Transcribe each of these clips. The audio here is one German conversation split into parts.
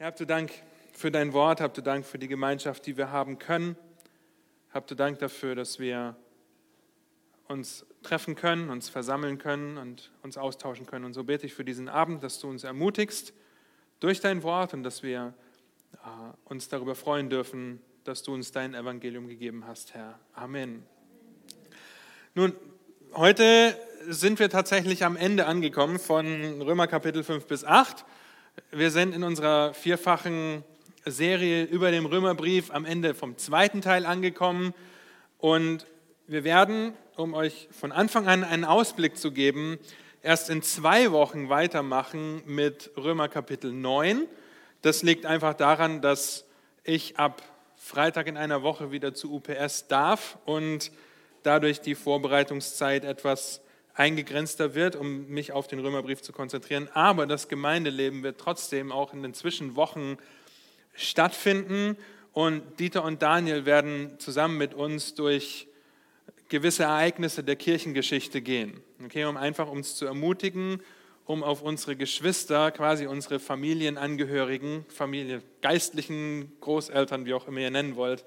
Herr, habt du Dank für dein Wort, habt du Dank für die Gemeinschaft, die wir haben können. Habt du Dank dafür, dass wir uns treffen können, uns versammeln können und uns austauschen können. Und so bete ich für diesen Abend, dass du uns ermutigst durch dein Wort und dass wir äh, uns darüber freuen dürfen, dass du uns dein Evangelium gegeben hast, Herr. Amen. Nun, heute sind wir tatsächlich am Ende angekommen von Römer Kapitel 5 bis 8. Wir sind in unserer vierfachen Serie über den Römerbrief am Ende vom zweiten Teil angekommen und wir werden, um euch von Anfang an einen Ausblick zu geben, erst in zwei Wochen weitermachen mit Römer Kapitel 9. Das liegt einfach daran, dass ich ab Freitag in einer Woche wieder zu UPS darf und dadurch die Vorbereitungszeit etwas eingegrenzter wird, um mich auf den Römerbrief zu konzentrieren. Aber das Gemeindeleben wird trotzdem auch in den Zwischenwochen stattfinden. Und Dieter und Daniel werden zusammen mit uns durch gewisse Ereignisse der Kirchengeschichte gehen, okay, um einfach uns zu ermutigen, um auf unsere Geschwister, quasi unsere Familienangehörigen, Familie, geistlichen Großeltern, wie auch immer ihr nennen wollt,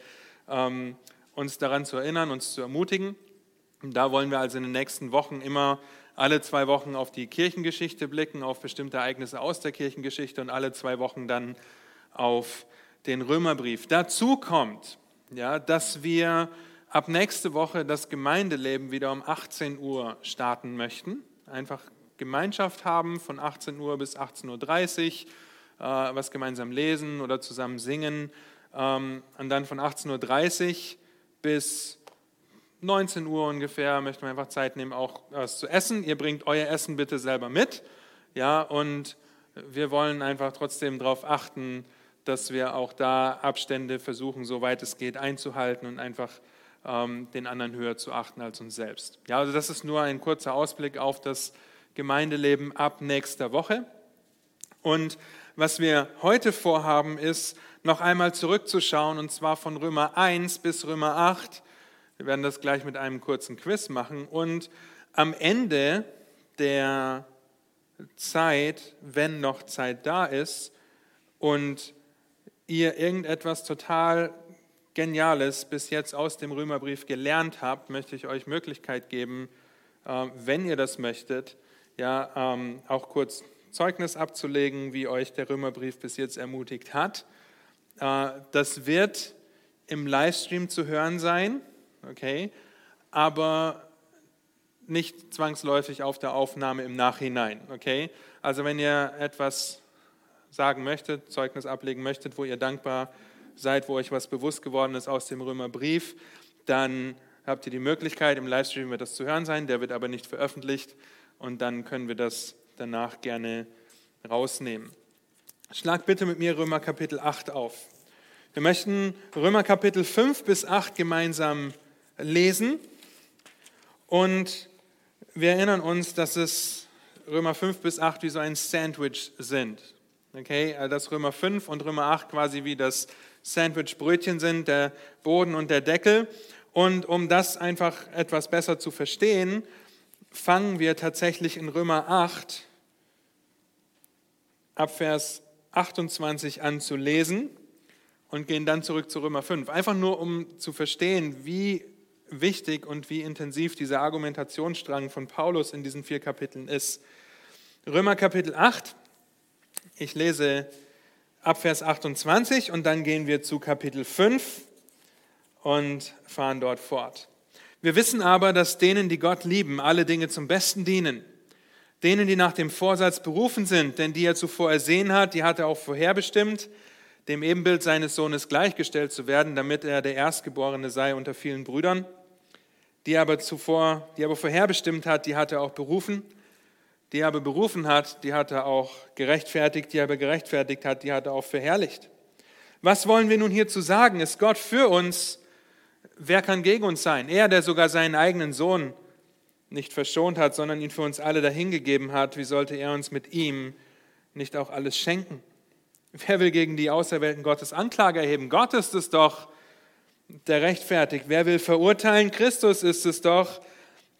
ähm, uns daran zu erinnern, uns zu ermutigen. Da wollen wir also in den nächsten Wochen immer alle zwei Wochen auf die Kirchengeschichte blicken, auf bestimmte Ereignisse aus der Kirchengeschichte und alle zwei Wochen dann auf den Römerbrief. Dazu kommt, ja, dass wir ab nächste Woche das Gemeindeleben wieder um 18 Uhr starten möchten. Einfach Gemeinschaft haben von 18 Uhr bis 18.30 Uhr, äh, was gemeinsam lesen oder zusammen singen. Ähm, und dann von 18.30 Uhr bis 19 Uhr ungefähr möchten wir einfach Zeit nehmen, auch was zu essen. Ihr bringt euer Essen bitte selber mit. Ja, und wir wollen einfach trotzdem darauf achten, dass wir auch da Abstände versuchen, soweit es geht, einzuhalten und einfach ähm, den anderen höher zu achten als uns selbst. Ja, also das ist nur ein kurzer Ausblick auf das Gemeindeleben ab nächster Woche. Und was wir heute vorhaben, ist noch einmal zurückzuschauen, und zwar von Römer 1 bis Römer 8 wir werden das gleich mit einem kurzen Quiz machen. Und am Ende der Zeit, wenn noch Zeit da ist und ihr irgendetwas total Geniales bis jetzt aus dem Römerbrief gelernt habt, möchte ich euch Möglichkeit geben, äh, wenn ihr das möchtet, ja, ähm, auch kurz Zeugnis abzulegen, wie euch der Römerbrief bis jetzt ermutigt hat. Äh, das wird im Livestream zu hören sein okay, aber nicht zwangsläufig auf der Aufnahme im Nachhinein, okay. Also wenn ihr etwas sagen möchtet, Zeugnis ablegen möchtet, wo ihr dankbar seid, wo euch was bewusst geworden ist aus dem Römerbrief, dann habt ihr die Möglichkeit, im Livestream wird das zu hören sein, der wird aber nicht veröffentlicht und dann können wir das danach gerne rausnehmen. Schlag bitte mit mir Römer Kapitel 8 auf. Wir möchten Römer Kapitel 5 bis 8 gemeinsam lesen. Und wir erinnern uns, dass es Römer 5 bis 8 wie so ein Sandwich sind. Okay, also dass Römer 5 und Römer 8 quasi wie das Sandwichbrötchen sind, der Boden und der Deckel. Und um das einfach etwas besser zu verstehen, fangen wir tatsächlich in Römer 8 ab Vers 28 an zu lesen und gehen dann zurück zu Römer 5. Einfach nur, um zu verstehen, wie wichtig und wie intensiv dieser Argumentationsstrang von Paulus in diesen vier Kapiteln ist. Römer Kapitel 8, ich lese ab Vers 28 und dann gehen wir zu Kapitel 5 und fahren dort fort. Wir wissen aber, dass denen, die Gott lieben, alle Dinge zum Besten dienen. Denen, die nach dem Vorsatz berufen sind, denn die er zuvor ersehen hat, die hat er auch vorherbestimmt, dem Ebenbild seines Sohnes gleichgestellt zu werden, damit er der Erstgeborene sei unter vielen Brüdern die aber zuvor, die aber vorherbestimmt hat, die hat er auch berufen. Die er aber berufen hat, die hat er auch gerechtfertigt, die er aber gerechtfertigt hat, die hat er auch verherrlicht. Was wollen wir nun hierzu sagen? Ist Gott für uns? Wer kann gegen uns sein? Er, der sogar seinen eigenen Sohn nicht verschont hat, sondern ihn für uns alle dahingegeben hat, wie sollte er uns mit ihm nicht auch alles schenken? Wer will gegen die Auserwählten Gottes Anklage erheben? Gott ist es doch, der rechtfertigt. Wer will verurteilen? Christus ist es doch,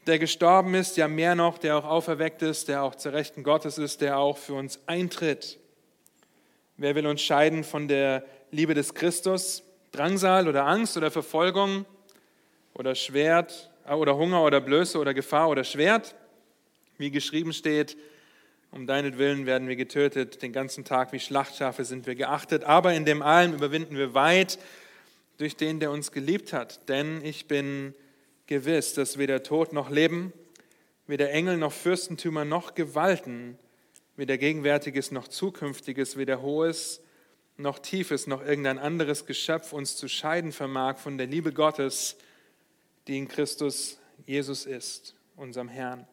der gestorben ist, ja mehr noch, der auch auferweckt ist, der auch zur Rechten Gottes ist, der auch für uns eintritt. Wer will uns scheiden von der Liebe des Christus? Drangsal oder Angst oder Verfolgung oder Schwert oder Hunger oder Blöße oder Gefahr oder Schwert? Wie geschrieben steht, um deinetwillen werden wir getötet, den ganzen Tag wie Schlachtschafe sind wir geachtet, aber in dem allem überwinden wir weit durch den, der uns geliebt hat. Denn ich bin gewiss, dass weder Tod noch Leben, weder Engel noch Fürstentümer noch Gewalten, weder Gegenwärtiges noch Zukünftiges, weder Hohes noch Tiefes noch irgendein anderes Geschöpf uns zu scheiden vermag von der Liebe Gottes, die in Christus Jesus ist, unserem Herrn.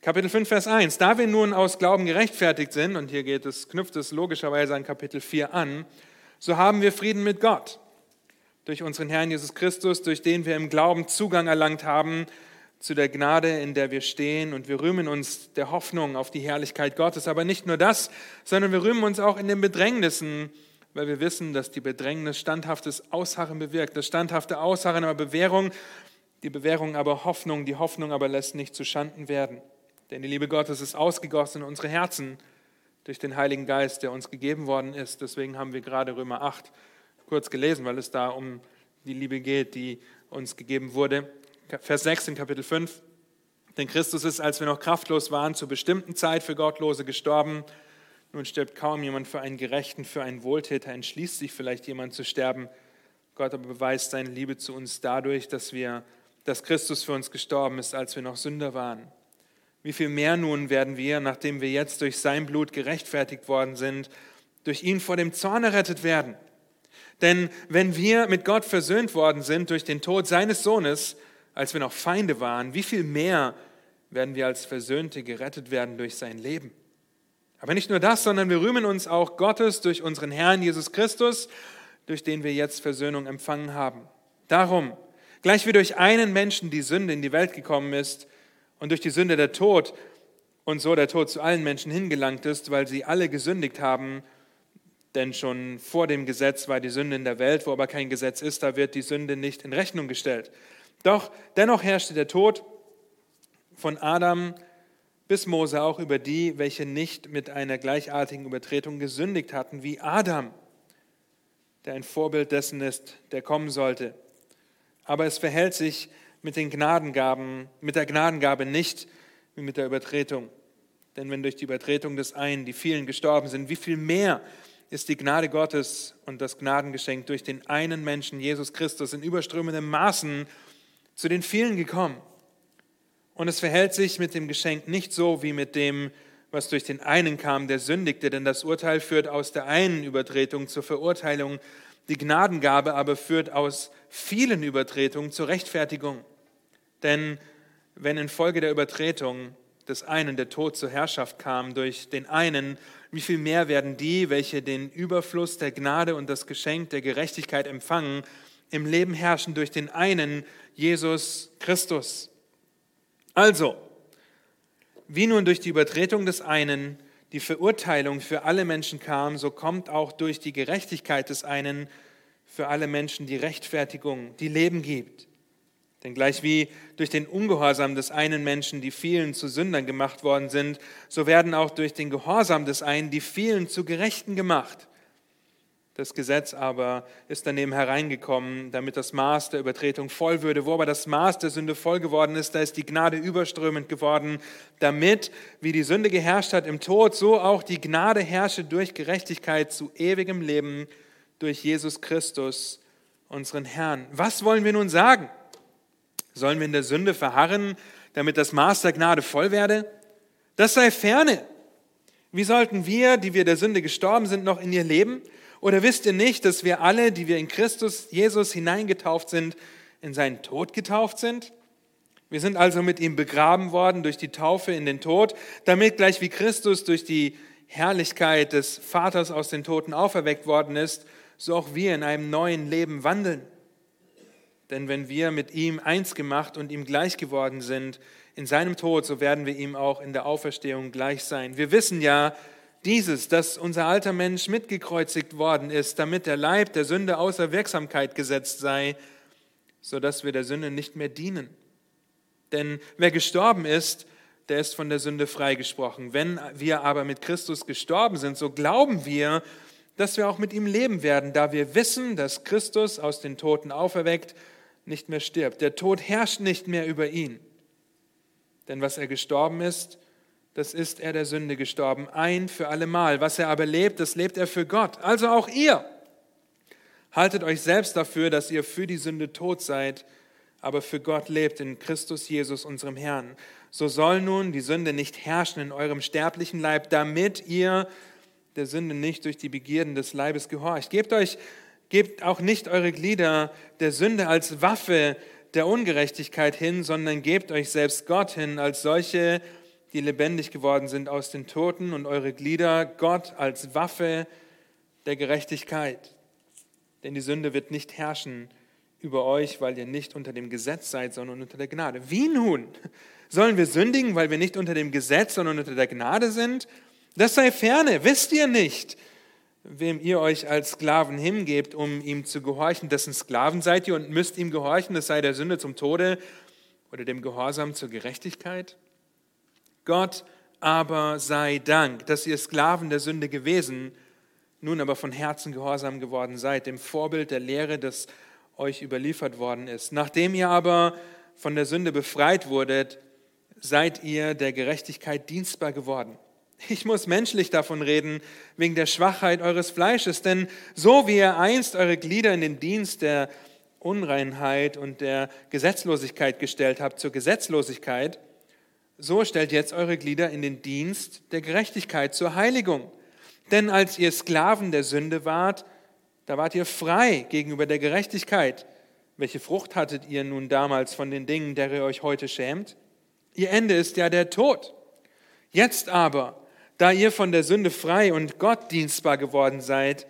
Kapitel 5, Vers 1. Da wir nun aus Glauben gerechtfertigt sind, und hier geht es, knüpft es logischerweise an Kapitel 4 an, so haben wir Frieden mit Gott durch unseren Herrn Jesus Christus, durch den wir im Glauben Zugang erlangt haben zu der Gnade, in der wir stehen. Und wir rühmen uns der Hoffnung auf die Herrlichkeit Gottes. Aber nicht nur das, sondern wir rühmen uns auch in den Bedrängnissen, weil wir wissen, dass die Bedrängnis standhaftes Ausharren bewirkt. Das standhafte Ausharren aber Bewährung, die Bewährung aber Hoffnung, die Hoffnung aber lässt nicht zu Schanden werden. Denn die Liebe Gottes ist ausgegossen in unsere Herzen durch den Heiligen Geist, der uns gegeben worden ist. Deswegen haben wir gerade Römer 8 kurz gelesen, weil es da um die Liebe geht, die uns gegeben wurde. Vers 6 in Kapitel 5. Denn Christus ist, als wir noch kraftlos waren, zur bestimmten Zeit für Gottlose gestorben. Nun stirbt kaum jemand für einen Gerechten, für einen Wohltäter entschließt sich vielleicht jemand zu sterben. Gott aber beweist seine Liebe zu uns dadurch, dass wir, dass Christus für uns gestorben ist, als wir noch Sünder waren. Wie viel mehr nun werden wir, nachdem wir jetzt durch sein Blut gerechtfertigt worden sind, durch ihn vor dem Zorn errettet werden? Denn wenn wir mit Gott versöhnt worden sind durch den Tod seines Sohnes, als wir noch Feinde waren, wie viel mehr werden wir als Versöhnte gerettet werden durch sein Leben. Aber nicht nur das, sondern wir rühmen uns auch Gottes durch unseren Herrn Jesus Christus, durch den wir jetzt Versöhnung empfangen haben. Darum, gleich wie durch einen Menschen die Sünde in die Welt gekommen ist und durch die Sünde der Tod und so der Tod zu allen Menschen hingelangt ist, weil sie alle gesündigt haben, denn schon vor dem Gesetz war die Sünde in der Welt, wo aber kein Gesetz ist, da wird die Sünde nicht in Rechnung gestellt. Doch dennoch herrschte der Tod von Adam bis Mose auch über die, welche nicht mit einer gleichartigen Übertretung gesündigt hatten, wie Adam, der ein Vorbild dessen ist, der kommen sollte. Aber es verhält sich mit den Gnadengaben, mit der Gnadengabe nicht wie mit der Übertretung. Denn wenn durch die Übertretung des einen die vielen gestorben sind, wie viel mehr ist die Gnade Gottes und das Gnadengeschenk durch den einen Menschen, Jesus Christus, in überströmendem Maßen zu den vielen gekommen. Und es verhält sich mit dem Geschenk nicht so wie mit dem, was durch den einen kam, der sündigte, denn das Urteil führt aus der einen Übertretung zur Verurteilung, die Gnadengabe aber führt aus vielen Übertretungen zur Rechtfertigung. Denn wenn infolge der Übertretung des einen der Tod zur Herrschaft kam durch den einen, wie viel mehr werden die, welche den Überfluss der Gnade und das Geschenk der Gerechtigkeit empfangen, im Leben herrschen durch den einen, Jesus Christus. Also, wie nun durch die Übertretung des einen die Verurteilung für alle Menschen kam, so kommt auch durch die Gerechtigkeit des einen für alle Menschen die Rechtfertigung, die Leben gibt. Denn gleich wie durch den Ungehorsam des einen Menschen die vielen zu Sündern gemacht worden sind, so werden auch durch den Gehorsam des einen die vielen zu Gerechten gemacht. Das Gesetz aber ist daneben hereingekommen, damit das Maß der Übertretung voll würde. Wo aber das Maß der Sünde voll geworden ist, da ist die Gnade überströmend geworden, damit, wie die Sünde geherrscht hat im Tod, so auch die Gnade herrsche durch Gerechtigkeit zu ewigem Leben durch Jesus Christus, unseren Herrn. Was wollen wir nun sagen? Sollen wir in der Sünde verharren, damit das Maß der Gnade voll werde? Das sei ferne. Wie sollten wir, die wir der Sünde gestorben sind, noch in ihr leben? Oder wisst ihr nicht, dass wir alle, die wir in Christus Jesus hineingetauft sind, in seinen Tod getauft sind? Wir sind also mit ihm begraben worden durch die Taufe in den Tod, damit gleich wie Christus durch die Herrlichkeit des Vaters aus den Toten auferweckt worden ist, so auch wir in einem neuen Leben wandeln. Denn wenn wir mit ihm eins gemacht und ihm gleich geworden sind in seinem Tod, so werden wir ihm auch in der Auferstehung gleich sein. Wir wissen ja, dieses, dass unser alter Mensch mitgekreuzigt worden ist, damit der Leib der Sünde außer Wirksamkeit gesetzt sei, sodass wir der Sünde nicht mehr dienen. Denn wer gestorben ist, der ist von der Sünde freigesprochen. Wenn wir aber mit Christus gestorben sind, so glauben wir, dass wir auch mit ihm leben werden, da wir wissen, dass Christus aus den Toten auferweckt nicht mehr stirbt. Der Tod herrscht nicht mehr über ihn. Denn was er gestorben ist, das ist er der Sünde gestorben, ein für allemal. Was er aber lebt, das lebt er für Gott. Also auch ihr. Haltet euch selbst dafür, dass ihr für die Sünde tot seid, aber für Gott lebt in Christus Jesus, unserem Herrn. So soll nun die Sünde nicht herrschen in eurem sterblichen Leib, damit ihr der Sünde nicht durch die Begierden des Leibes gehorcht. Gebt euch, gebt auch nicht eure Glieder der Sünde als Waffe der Ungerechtigkeit hin, sondern gebt euch selbst Gott hin als solche, die lebendig geworden sind aus den Toten und eure Glieder Gott als Waffe der Gerechtigkeit. Denn die Sünde wird nicht herrschen über euch, weil ihr nicht unter dem Gesetz seid, sondern unter der Gnade. Wie nun? Sollen wir sündigen, weil wir nicht unter dem Gesetz, sondern unter der Gnade sind? Das sei ferne, wisst ihr nicht, wem ihr euch als Sklaven hingebt, um ihm zu gehorchen, dessen Sklaven seid ihr und müsst ihm gehorchen, das sei der Sünde zum Tode oder dem Gehorsam zur Gerechtigkeit? Gott aber sei Dank, dass ihr Sklaven der Sünde gewesen, nun aber von Herzen gehorsam geworden seid, dem Vorbild der Lehre, das euch überliefert worden ist. Nachdem ihr aber von der Sünde befreit wurdet, seid ihr der Gerechtigkeit dienstbar geworden. Ich muss menschlich davon reden, wegen der Schwachheit eures Fleisches, denn so wie ihr einst eure Glieder in den Dienst der Unreinheit und der Gesetzlosigkeit gestellt habt zur Gesetzlosigkeit, so stellt jetzt eure Glieder in den Dienst der Gerechtigkeit zur Heiligung. Denn als ihr Sklaven der Sünde wart, da wart ihr frei gegenüber der Gerechtigkeit. Welche Frucht hattet ihr nun damals von den Dingen, der ihr euch heute schämt? Ihr Ende ist ja der Tod. Jetzt aber, da ihr von der Sünde frei und Gott dienstbar geworden seid,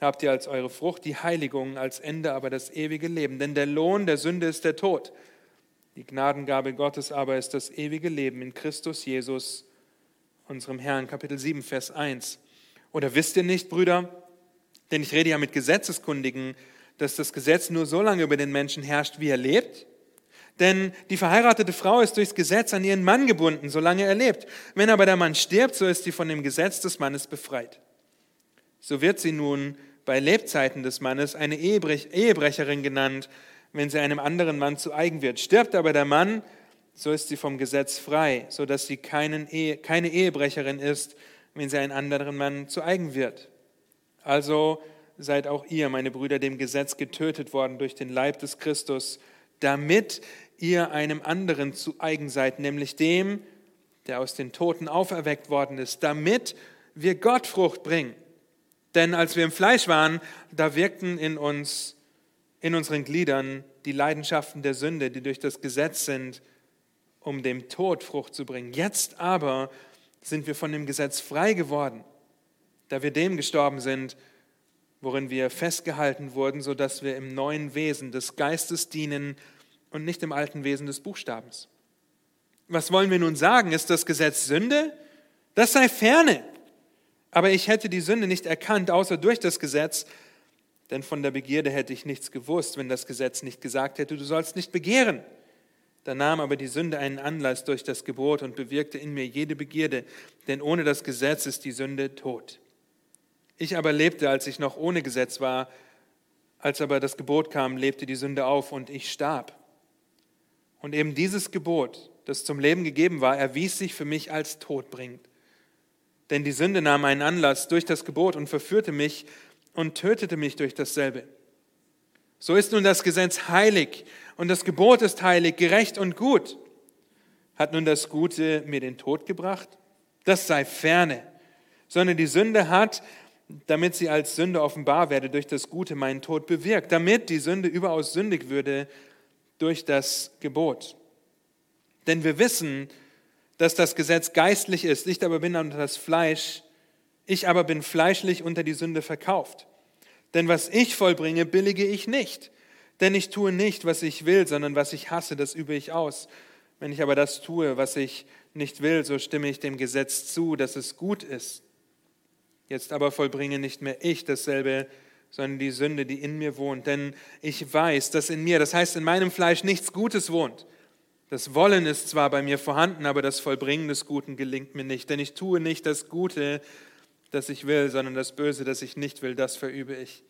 habt ihr als eure Frucht die Heiligung, als Ende aber das ewige Leben. Denn der Lohn der Sünde ist der Tod. Die Gnadengabe Gottes aber ist das ewige Leben in Christus Jesus, unserem Herrn. Kapitel 7, Vers 1. Oder wisst ihr nicht, Brüder, denn ich rede ja mit Gesetzeskundigen, dass das Gesetz nur so lange über den Menschen herrscht, wie er lebt. Denn die verheiratete Frau ist durchs Gesetz an ihren Mann gebunden, solange er lebt. Wenn aber der Mann stirbt, so ist sie von dem Gesetz des Mannes befreit. So wird sie nun bei Lebzeiten des Mannes eine Ehebrecherin genannt, wenn sie einem anderen Mann zu eigen wird. Stirbt aber der Mann, so ist sie vom Gesetz frei, sodass sie keinen Ehe, keine Ehebrecherin ist, wenn sie einen anderen Mann zu eigen wird. Also seid auch ihr, meine Brüder, dem Gesetz getötet worden durch den Leib des Christus, damit ihr einem anderen zu eigen seid, nämlich dem, der aus den Toten auferweckt worden ist, damit wir Gott Frucht bringen. Denn als wir im Fleisch waren, da wirkten in uns, in unseren Gliedern die Leidenschaften der Sünde, die durch das Gesetz sind, um dem Tod Frucht zu bringen. Jetzt aber sind wir von dem Gesetz frei geworden da wir dem gestorben sind, worin wir festgehalten wurden, sodass wir im neuen Wesen des Geistes dienen und nicht im alten Wesen des Buchstabens. Was wollen wir nun sagen? Ist das Gesetz Sünde? Das sei ferne. Aber ich hätte die Sünde nicht erkannt, außer durch das Gesetz, denn von der Begierde hätte ich nichts gewusst, wenn das Gesetz nicht gesagt hätte, du sollst nicht begehren. Da nahm aber die Sünde einen Anlass durch das Gebot und bewirkte in mir jede Begierde, denn ohne das Gesetz ist die Sünde tot. Ich aber lebte, als ich noch ohne Gesetz war, als aber das Gebot kam, lebte die Sünde auf und ich starb. Und eben dieses Gebot, das zum Leben gegeben war, erwies sich für mich als todbringend. Denn die Sünde nahm einen Anlass durch das Gebot und verführte mich und tötete mich durch dasselbe. So ist nun das Gesetz heilig und das Gebot ist heilig, gerecht und gut. Hat nun das Gute mir den Tod gebracht? Das sei ferne, sondern die Sünde hat damit sie als Sünde offenbar werde, durch das Gute meinen Tod bewirkt, damit die Sünde überaus sündig würde durch das Gebot. Denn wir wissen, dass das Gesetz geistlich ist, ich aber bin unter das Fleisch, ich aber bin fleischlich unter die Sünde verkauft. Denn was ich vollbringe, billige ich nicht. Denn ich tue nicht, was ich will, sondern was ich hasse, das übe ich aus. Wenn ich aber das tue, was ich nicht will, so stimme ich dem Gesetz zu, dass es gut ist. Jetzt aber vollbringe nicht mehr ich dasselbe, sondern die Sünde, die in mir wohnt. Denn ich weiß, dass in mir, das heißt in meinem Fleisch, nichts Gutes wohnt. Das Wollen ist zwar bei mir vorhanden, aber das Vollbringen des Guten gelingt mir nicht. Denn ich tue nicht das Gute, das ich will, sondern das Böse, das ich nicht will, das verübe ich.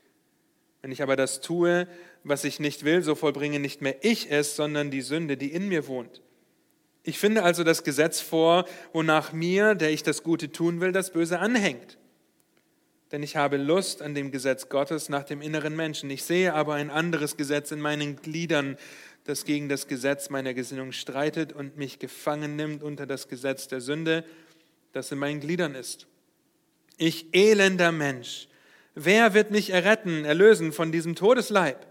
Wenn ich aber das tue, was ich nicht will, so vollbringe nicht mehr ich es, sondern die Sünde, die in mir wohnt. Ich finde also das Gesetz vor, wonach mir, der ich das Gute tun will, das Böse anhängt. Denn ich habe Lust an dem Gesetz Gottes nach dem inneren Menschen. Ich sehe aber ein anderes Gesetz in meinen Gliedern, das gegen das Gesetz meiner Gesinnung streitet und mich gefangen nimmt unter das Gesetz der Sünde, das in meinen Gliedern ist. Ich elender Mensch, wer wird mich erretten, erlösen von diesem Todesleib?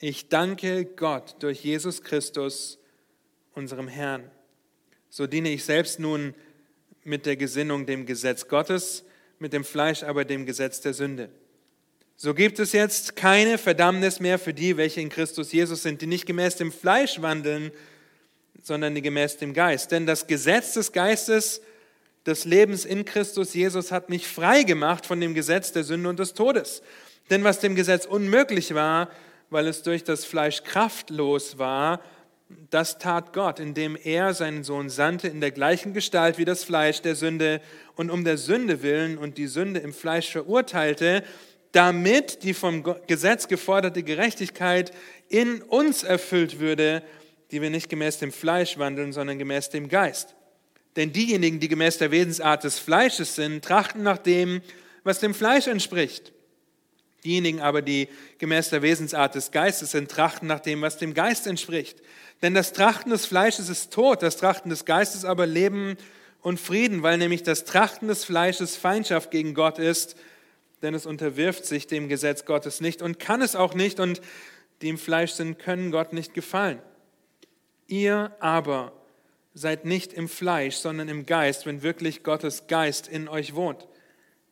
Ich danke Gott durch Jesus Christus, unserem Herrn. So diene ich selbst nun mit der Gesinnung dem Gesetz Gottes, mit dem Fleisch aber dem Gesetz der Sünde. So gibt es jetzt keine Verdammnis mehr für die, welche in Christus Jesus sind, die nicht gemäß dem Fleisch wandeln, sondern die gemäß dem Geist. Denn das Gesetz des Geistes des Lebens in Christus Jesus hat mich frei gemacht von dem Gesetz der Sünde und des Todes. Denn was dem Gesetz unmöglich war, weil es durch das Fleisch kraftlos war, das tat Gott, indem er seinen Sohn sandte in der gleichen Gestalt wie das Fleisch der Sünde und um der Sünde willen und die Sünde im Fleisch verurteilte, damit die vom Gesetz geforderte Gerechtigkeit in uns erfüllt würde, die wir nicht gemäß dem Fleisch wandeln, sondern gemäß dem Geist. Denn diejenigen, die gemäß der Wesensart des Fleisches sind, trachten nach dem, was dem Fleisch entspricht. Diejenigen aber, die gemäß der Wesensart des Geistes sind, trachten nach dem, was dem Geist entspricht. Denn das Trachten des Fleisches ist Tod, das Trachten des Geistes aber Leben und Frieden, weil nämlich das Trachten des Fleisches Feindschaft gegen Gott ist, denn es unterwirft sich dem Gesetz Gottes nicht und kann es auch nicht und die im Fleisch sind, können Gott nicht gefallen. Ihr aber seid nicht im Fleisch, sondern im Geist, wenn wirklich Gottes Geist in euch wohnt.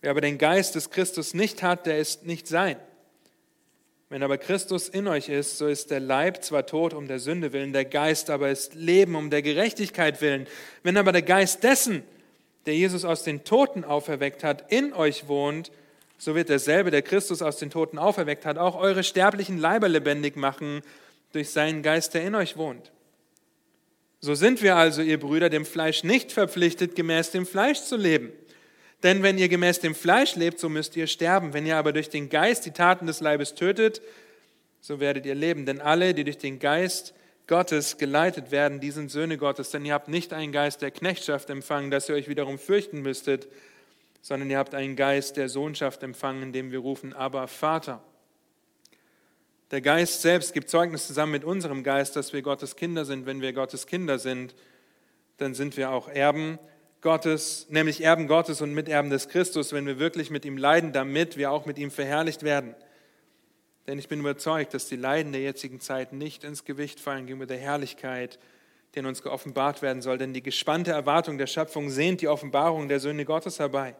Wer aber den Geist des Christus nicht hat, der ist nicht sein. Wenn aber Christus in euch ist, so ist der Leib zwar tot um der Sünde willen, der Geist aber ist Leben um der Gerechtigkeit willen. Wenn aber der Geist dessen, der Jesus aus den Toten auferweckt hat, in euch wohnt, so wird derselbe, der Christus aus den Toten auferweckt hat, auch eure sterblichen Leiber lebendig machen durch seinen Geist, der in euch wohnt. So sind wir also, ihr Brüder, dem Fleisch nicht verpflichtet, gemäß dem Fleisch zu leben. Denn wenn ihr gemäß dem Fleisch lebt, so müsst ihr sterben. Wenn ihr aber durch den Geist die Taten des Leibes tötet, so werdet ihr leben. Denn alle, die durch den Geist Gottes geleitet werden, die sind Söhne Gottes. Denn ihr habt nicht einen Geist der Knechtschaft empfangen, dass ihr euch wiederum fürchten müsstet, sondern ihr habt einen Geist der Sohnschaft empfangen, in dem wir rufen, aber Vater. Der Geist selbst gibt Zeugnis zusammen mit unserem Geist, dass wir Gottes Kinder sind. Wenn wir Gottes Kinder sind, dann sind wir auch Erben Gottes, nämlich Erben Gottes und Miterben des Christus, wenn wir wirklich mit ihm leiden, damit wir auch mit ihm verherrlicht werden. Denn ich bin überzeugt, dass die Leiden der jetzigen Zeit nicht ins Gewicht fallen gegenüber der Herrlichkeit, die in uns geoffenbart werden soll. Denn die gespannte Erwartung der Schöpfung sehnt die Offenbarung der Söhne Gottes herbei.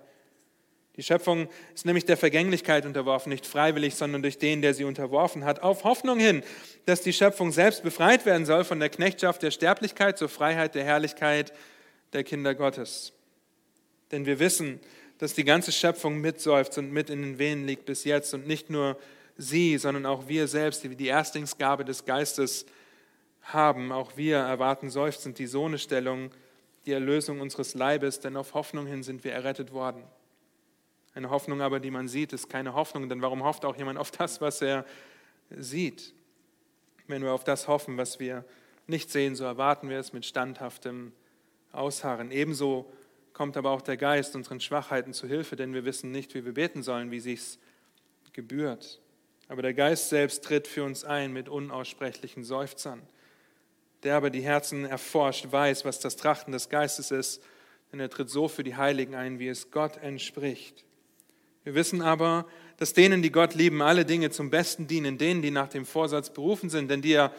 Die Schöpfung ist nämlich der Vergänglichkeit unterworfen, nicht freiwillig, sondern durch den, der sie unterworfen hat, auf Hoffnung hin, dass die Schöpfung selbst befreit werden soll von der Knechtschaft der Sterblichkeit zur Freiheit der Herrlichkeit der Kinder Gottes. Denn wir wissen, dass die ganze Schöpfung mitseufzt und mit in den Wehen liegt bis jetzt und nicht nur sie, sondern auch wir selbst, die die Erstlingsgabe des Geistes haben, auch wir erwarten seufzend die Sohnestellung, die Erlösung unseres Leibes, denn auf Hoffnung hin sind wir errettet worden. Eine Hoffnung aber, die man sieht, ist keine Hoffnung, denn warum hofft auch jemand auf das, was er sieht? Wenn wir auf das hoffen, was wir nicht sehen, so erwarten wir es mit standhaftem Ausharren. Ebenso kommt aber auch der Geist unseren Schwachheiten zu Hilfe, denn wir wissen nicht, wie wir beten sollen, wie sich's gebührt. Aber der Geist selbst tritt für uns ein mit unaussprechlichen Seufzern. Der aber die Herzen erforscht, weiß, was das Trachten des Geistes ist, denn er tritt so für die Heiligen ein, wie es Gott entspricht. Wir wissen aber, dass denen, die Gott lieben, alle Dinge zum Besten dienen, denen, die nach dem Vorsatz berufen sind, denn die er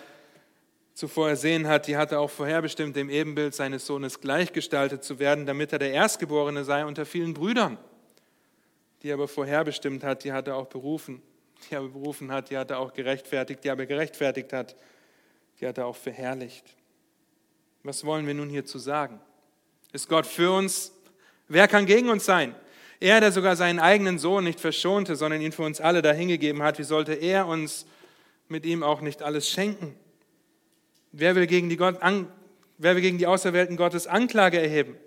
zuvor ersehen hat, die hat er auch vorherbestimmt, dem Ebenbild seines Sohnes gleichgestaltet zu werden, damit er der Erstgeborene sei unter vielen Brüdern. Die er aber vorherbestimmt hat, die hat er auch berufen. Die er berufen hat, die hat er auch gerechtfertigt. Die er aber gerechtfertigt hat, die hat er auch verherrlicht. Was wollen wir nun hierzu sagen? Ist Gott für uns? Wer kann gegen uns sein? Er, der sogar seinen eigenen Sohn nicht verschonte, sondern ihn für uns alle dahingegeben hat, wie sollte er uns mit ihm auch nicht alles schenken? Wer will gegen die, Gott, an, wer will gegen die Auserwählten Gottes Anklage erheben?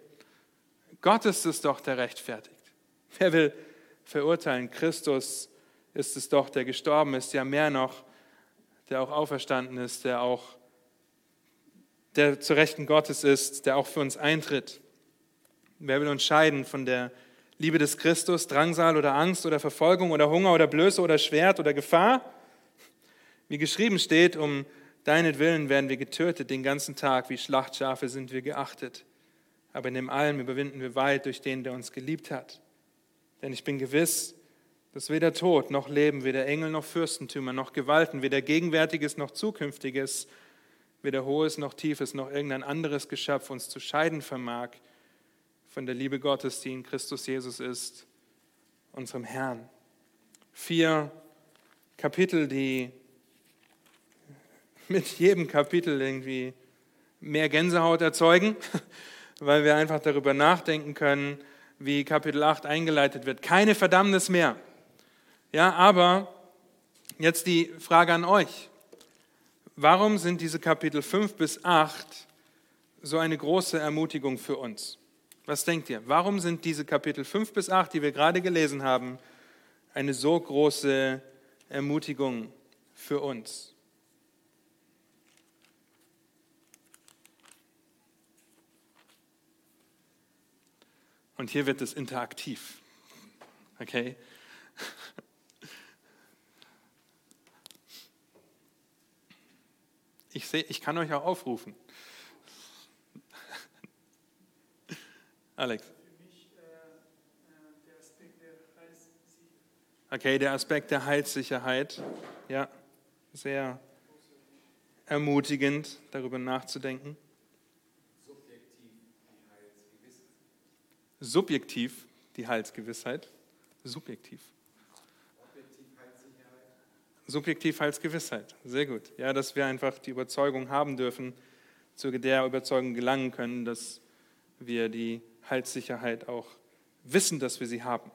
Gott ist es doch, der rechtfertigt. Wer will verurteilen? Christus ist es doch, der gestorben ist, ja mehr noch, der auch auferstanden ist, der auch der zu Rechten Gottes ist, der auch für uns eintritt. Wer will uns scheiden von der Liebe des Christus, Drangsal oder Angst oder Verfolgung oder Hunger oder Blöße oder Schwert oder Gefahr? Wie geschrieben steht, um deinetwillen werden wir getötet den ganzen Tag, wie Schlachtschafe sind wir geachtet. Aber in dem allem überwinden wir weit durch den, der uns geliebt hat. Denn ich bin gewiss, dass weder Tod noch Leben, weder Engel noch Fürstentümer noch Gewalten, weder Gegenwärtiges noch Zukünftiges, weder Hohes noch Tiefes noch irgendein anderes Geschöpf uns zu scheiden vermag von der Liebe Gottes, die in Christus Jesus ist, unserem Herrn. Vier Kapitel, die mit jedem Kapitel irgendwie mehr Gänsehaut erzeugen, weil wir einfach darüber nachdenken können, wie Kapitel 8 eingeleitet wird. Keine Verdammnis mehr. Ja, aber jetzt die Frage an euch. Warum sind diese Kapitel 5 bis 8 so eine große Ermutigung für uns? Was denkt ihr? Warum sind diese Kapitel 5 bis 8, die wir gerade gelesen haben, eine so große Ermutigung für uns? Und hier wird es interaktiv. Okay? Ich, seh, ich kann euch auch aufrufen. Alex. Okay, der Aspekt der Heilssicherheit. Ja, sehr ermutigend, darüber nachzudenken. Subjektiv die Heilsgewissheit. Subjektiv. Subjektiv Heilsgewissheit. Sehr gut. Ja, dass wir einfach die Überzeugung haben dürfen, zu der Überzeugung gelangen können, dass wir die Heilssicherheit auch wissen, dass wir sie haben.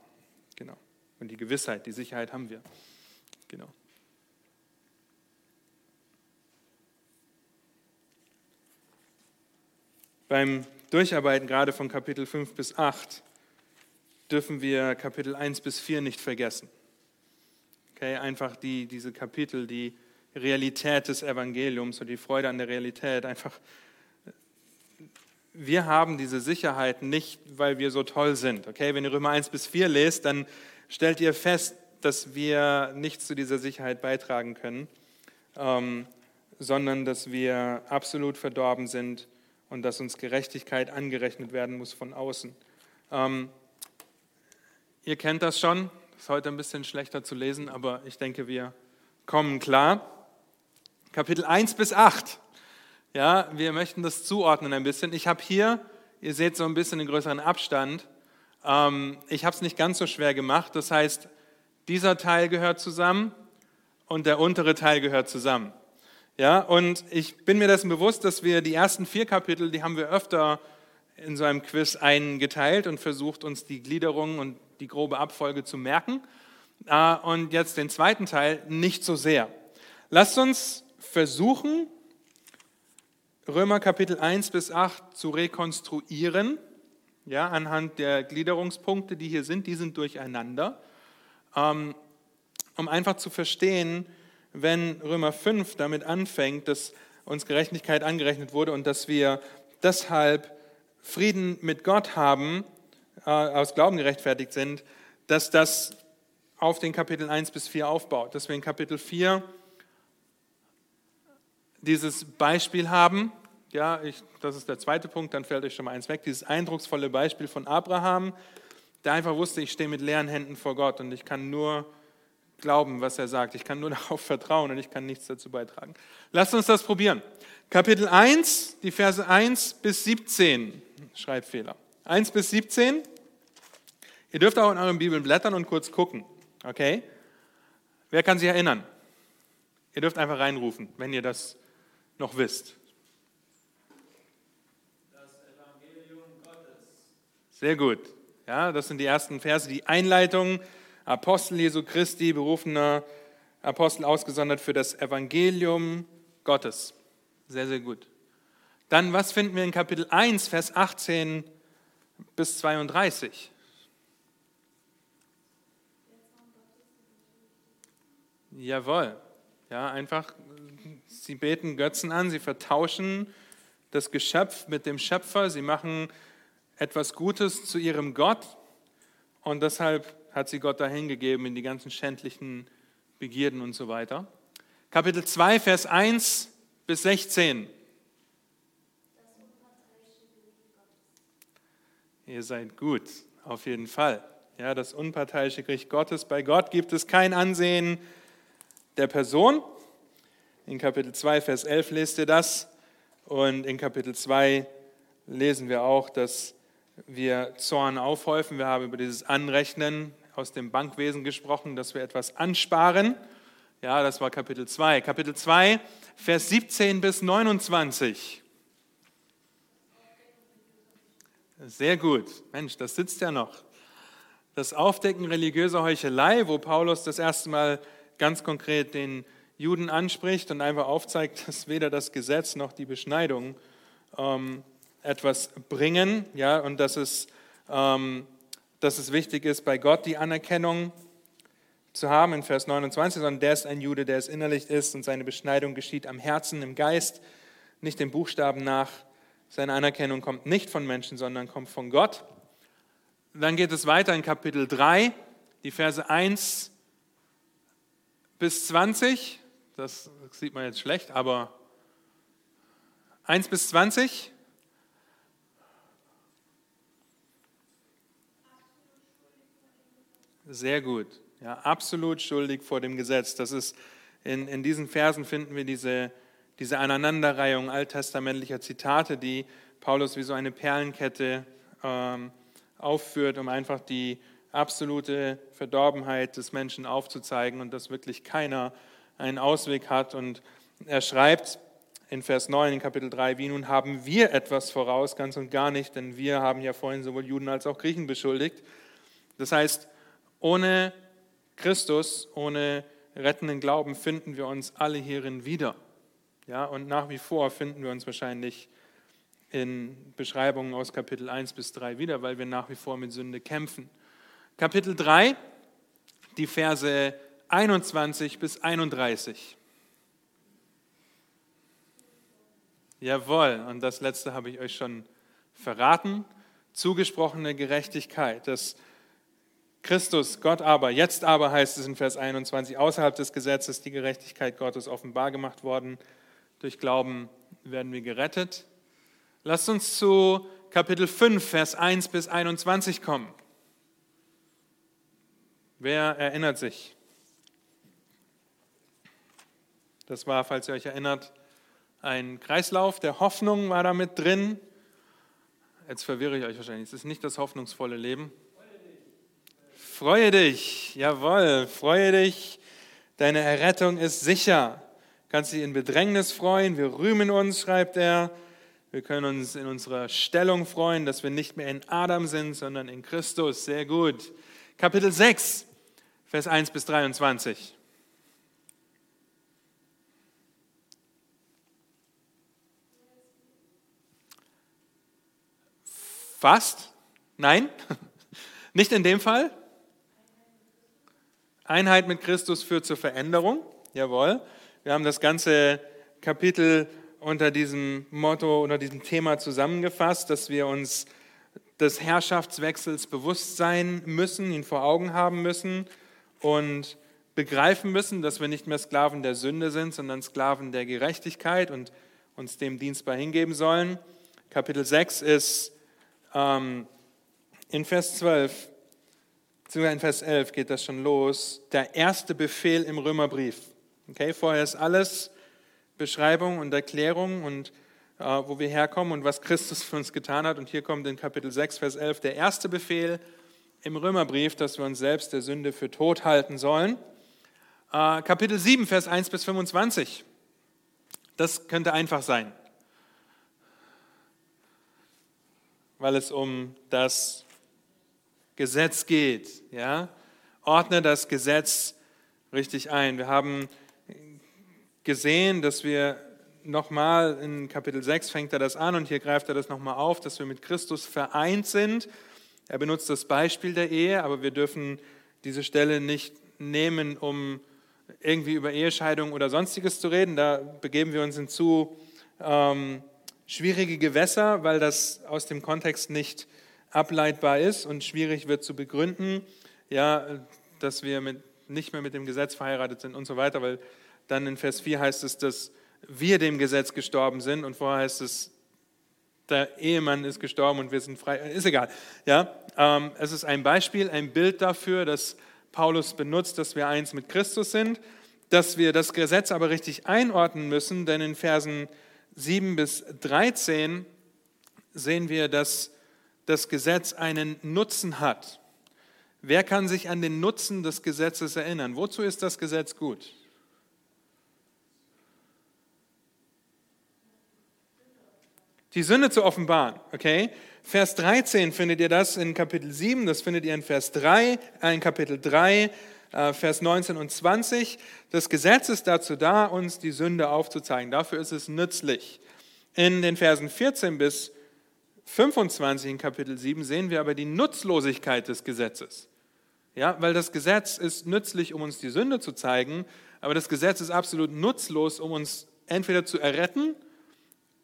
Genau. Und die Gewissheit, die Sicherheit haben wir. Genau. Beim Durcharbeiten gerade von Kapitel 5 bis 8 dürfen wir Kapitel 1 bis 4 nicht vergessen. Okay, einfach die, diese Kapitel, die Realität des Evangeliums und die Freude an der Realität. Einfach, wir haben diese Sicherheit nicht, weil wir so toll sind. Okay, wenn ihr Römer 1 bis 4 lest, dann stellt ihr fest, dass wir nichts zu dieser Sicherheit beitragen können, ähm, sondern dass wir absolut verdorben sind und dass uns Gerechtigkeit angerechnet werden muss von außen. Ähm, ihr kennt das schon, ist heute ein bisschen schlechter zu lesen, aber ich denke, wir kommen klar. Kapitel 1 bis 8. Ja, wir möchten das zuordnen ein bisschen. Ich habe hier, ihr seht so ein bisschen den größeren Abstand. Ähm, ich habe es nicht ganz so schwer gemacht. Das heißt, dieser Teil gehört zusammen und der untere Teil gehört zusammen. Ja, und ich bin mir dessen bewusst, dass wir die ersten vier Kapitel, die haben wir öfter in so einem Quiz eingeteilt und versucht, uns die Gliederung und die grobe Abfolge zu merken. Äh, und jetzt den zweiten Teil nicht so sehr. Lasst uns versuchen, Römer Kapitel 1 bis 8 zu rekonstruieren, ja, anhand der Gliederungspunkte, die hier sind, die sind durcheinander, ähm, um einfach zu verstehen, wenn Römer 5 damit anfängt, dass uns Gerechtigkeit angerechnet wurde und dass wir deshalb Frieden mit Gott haben, äh, aus Glauben gerechtfertigt sind, dass das auf den Kapitel 1 bis 4 aufbaut. Dass wir in Kapitel 4 dieses Beispiel haben, ja, ich, das ist der zweite Punkt, dann fällt euch schon mal eins weg, dieses eindrucksvolle Beispiel von Abraham, der einfach wusste, ich stehe mit leeren Händen vor Gott und ich kann nur glauben, was er sagt. Ich kann nur darauf vertrauen und ich kann nichts dazu beitragen. Lasst uns das probieren. Kapitel 1, die Verse 1 bis 17, Schreibfehler. 1 bis 17. Ihr dürft auch in euren Bibeln blättern und kurz gucken. Okay? Wer kann sich erinnern? Ihr dürft einfach reinrufen, wenn ihr das noch wisst. Das Evangelium Gottes. Sehr gut. Ja, das sind die ersten Verse, die Einleitung Apostel Jesu Christi, berufener Apostel ausgesondert für das Evangelium Gottes. Sehr, sehr gut. Dann, was finden wir in Kapitel 1, Vers 18 bis 32? Jawohl. Ja, einfach, sie beten Götzen an, sie vertauschen das Geschöpf mit dem Schöpfer, sie machen etwas Gutes zu ihrem Gott und deshalb hat sie Gott dahingegeben in die ganzen schändlichen Begierden und so weiter. Kapitel 2, Vers 1 bis 16. Ihr seid gut, auf jeden Fall. Ja, das unparteiische Gericht Gottes. Bei Gott gibt es kein Ansehen der Person. In Kapitel 2, Vers 11 lest ihr das. Und in Kapitel 2 lesen wir auch, dass wir Zorn aufhäufen. Wir haben über dieses Anrechnen aus dem Bankwesen gesprochen, dass wir etwas ansparen. Ja, das war Kapitel 2. Kapitel 2, Vers 17 bis 29. Sehr gut. Mensch, das sitzt ja noch. Das Aufdecken religiöser Heuchelei, wo Paulus das erste Mal ganz konkret den Juden anspricht und einfach aufzeigt, dass weder das Gesetz noch die Beschneidung ähm, etwas bringen, ja, und dass es, ähm, dass es wichtig ist, bei Gott die Anerkennung zu haben in Vers 29, sondern der ist ein Jude, der es innerlich ist und seine Beschneidung geschieht am Herzen, im Geist, nicht dem Buchstaben nach. Seine Anerkennung kommt nicht von Menschen, sondern kommt von Gott. Dann geht es weiter in Kapitel 3, die Verse 1 bis 20. Das sieht man jetzt schlecht, aber 1 bis 20. Sehr gut. Ja, absolut schuldig vor dem Gesetz. Das ist in, in diesen Versen finden wir diese, diese Aneinanderreihung alttestamentlicher Zitate, die Paulus wie so eine Perlenkette ähm, aufführt, um einfach die absolute Verdorbenheit des Menschen aufzuzeigen und dass wirklich keiner einen Ausweg hat. Und er schreibt in Vers 9 in Kapitel 3, wie nun haben wir etwas voraus, ganz und gar nicht, denn wir haben ja vorhin sowohl Juden als auch Griechen beschuldigt. Das heißt, ohne Christus, ohne rettenden Glauben finden wir uns alle hierin wieder. Ja, und nach wie vor finden wir uns wahrscheinlich in Beschreibungen aus Kapitel 1 bis 3 wieder, weil wir nach wie vor mit Sünde kämpfen. Kapitel 3, die Verse 21 bis 31. Jawohl, und das letzte habe ich euch schon verraten. Zugesprochene Gerechtigkeit, das Christus, Gott aber, jetzt aber heißt es in Vers 21, außerhalb des Gesetzes die Gerechtigkeit Gottes offenbar gemacht worden. Durch Glauben werden wir gerettet. Lasst uns zu Kapitel 5, Vers 1 bis 21 kommen. Wer erinnert sich? Das war, falls ihr euch erinnert, ein Kreislauf der Hoffnung war da mit drin. Jetzt verwirre ich euch wahrscheinlich. Es ist nicht das hoffnungsvolle Leben. Freue dich, jawohl, freue dich, deine Errettung ist sicher. Kannst dich in Bedrängnis freuen, wir rühmen uns, schreibt er. Wir können uns in unserer Stellung freuen, dass wir nicht mehr in Adam sind, sondern in Christus. Sehr gut. Kapitel 6, Vers 1 bis 23. Fast? Nein? Nicht in dem Fall? Einheit mit Christus führt zur Veränderung. Jawohl. Wir haben das ganze Kapitel unter diesem Motto, unter diesem Thema zusammengefasst, dass wir uns des Herrschaftswechsels bewusst sein müssen, ihn vor Augen haben müssen und begreifen müssen, dass wir nicht mehr Sklaven der Sünde sind, sondern Sklaven der Gerechtigkeit und uns dem dienstbar hingeben sollen. Kapitel 6 ist ähm, in Vers 12 Sogar in Vers 11 geht das schon los. Der erste Befehl im Römerbrief. Okay, vorher ist alles Beschreibung und Erklärung und äh, wo wir herkommen und was Christus für uns getan hat. Und hier kommt in Kapitel 6, Vers 11 der erste Befehl im Römerbrief, dass wir uns selbst der Sünde für tot halten sollen. Äh, Kapitel 7, Vers 1 bis 25. Das könnte einfach sein, weil es um das Gesetz geht. Ja? Ordne das Gesetz richtig ein. Wir haben gesehen, dass wir nochmal in Kapitel 6 fängt er das an und hier greift er das nochmal auf, dass wir mit Christus vereint sind. Er benutzt das Beispiel der Ehe, aber wir dürfen diese Stelle nicht nehmen, um irgendwie über Ehescheidung oder sonstiges zu reden. Da begeben wir uns in zu ähm, schwierige Gewässer, weil das aus dem Kontext nicht ableitbar ist und schwierig wird zu begründen, ja, dass wir mit, nicht mehr mit dem Gesetz verheiratet sind und so weiter, weil dann in Vers 4 heißt es, dass wir dem Gesetz gestorben sind und vorher heißt es, der Ehemann ist gestorben und wir sind frei. Ist egal. Ja, ähm, es ist ein Beispiel, ein Bild dafür, dass Paulus benutzt, dass wir eins mit Christus sind, dass wir das Gesetz aber richtig einordnen müssen, denn in Versen 7 bis 13 sehen wir, dass das Gesetz einen Nutzen hat. Wer kann sich an den Nutzen des Gesetzes erinnern? Wozu ist das Gesetz gut? Die Sünde zu offenbaren, okay? Vers 13 findet ihr das in Kapitel 7, das findet ihr in Vers 3, äh, in Kapitel 3, äh, Vers 19 und 20. Das Gesetz ist dazu da, uns die Sünde aufzuzeigen. Dafür ist es nützlich. In den Versen 14 bis 25 in Kapitel 7 sehen wir aber die Nutzlosigkeit des Gesetzes. Ja, weil das Gesetz ist nützlich, um uns die Sünde zu zeigen, aber das Gesetz ist absolut nutzlos, um uns entweder zu erretten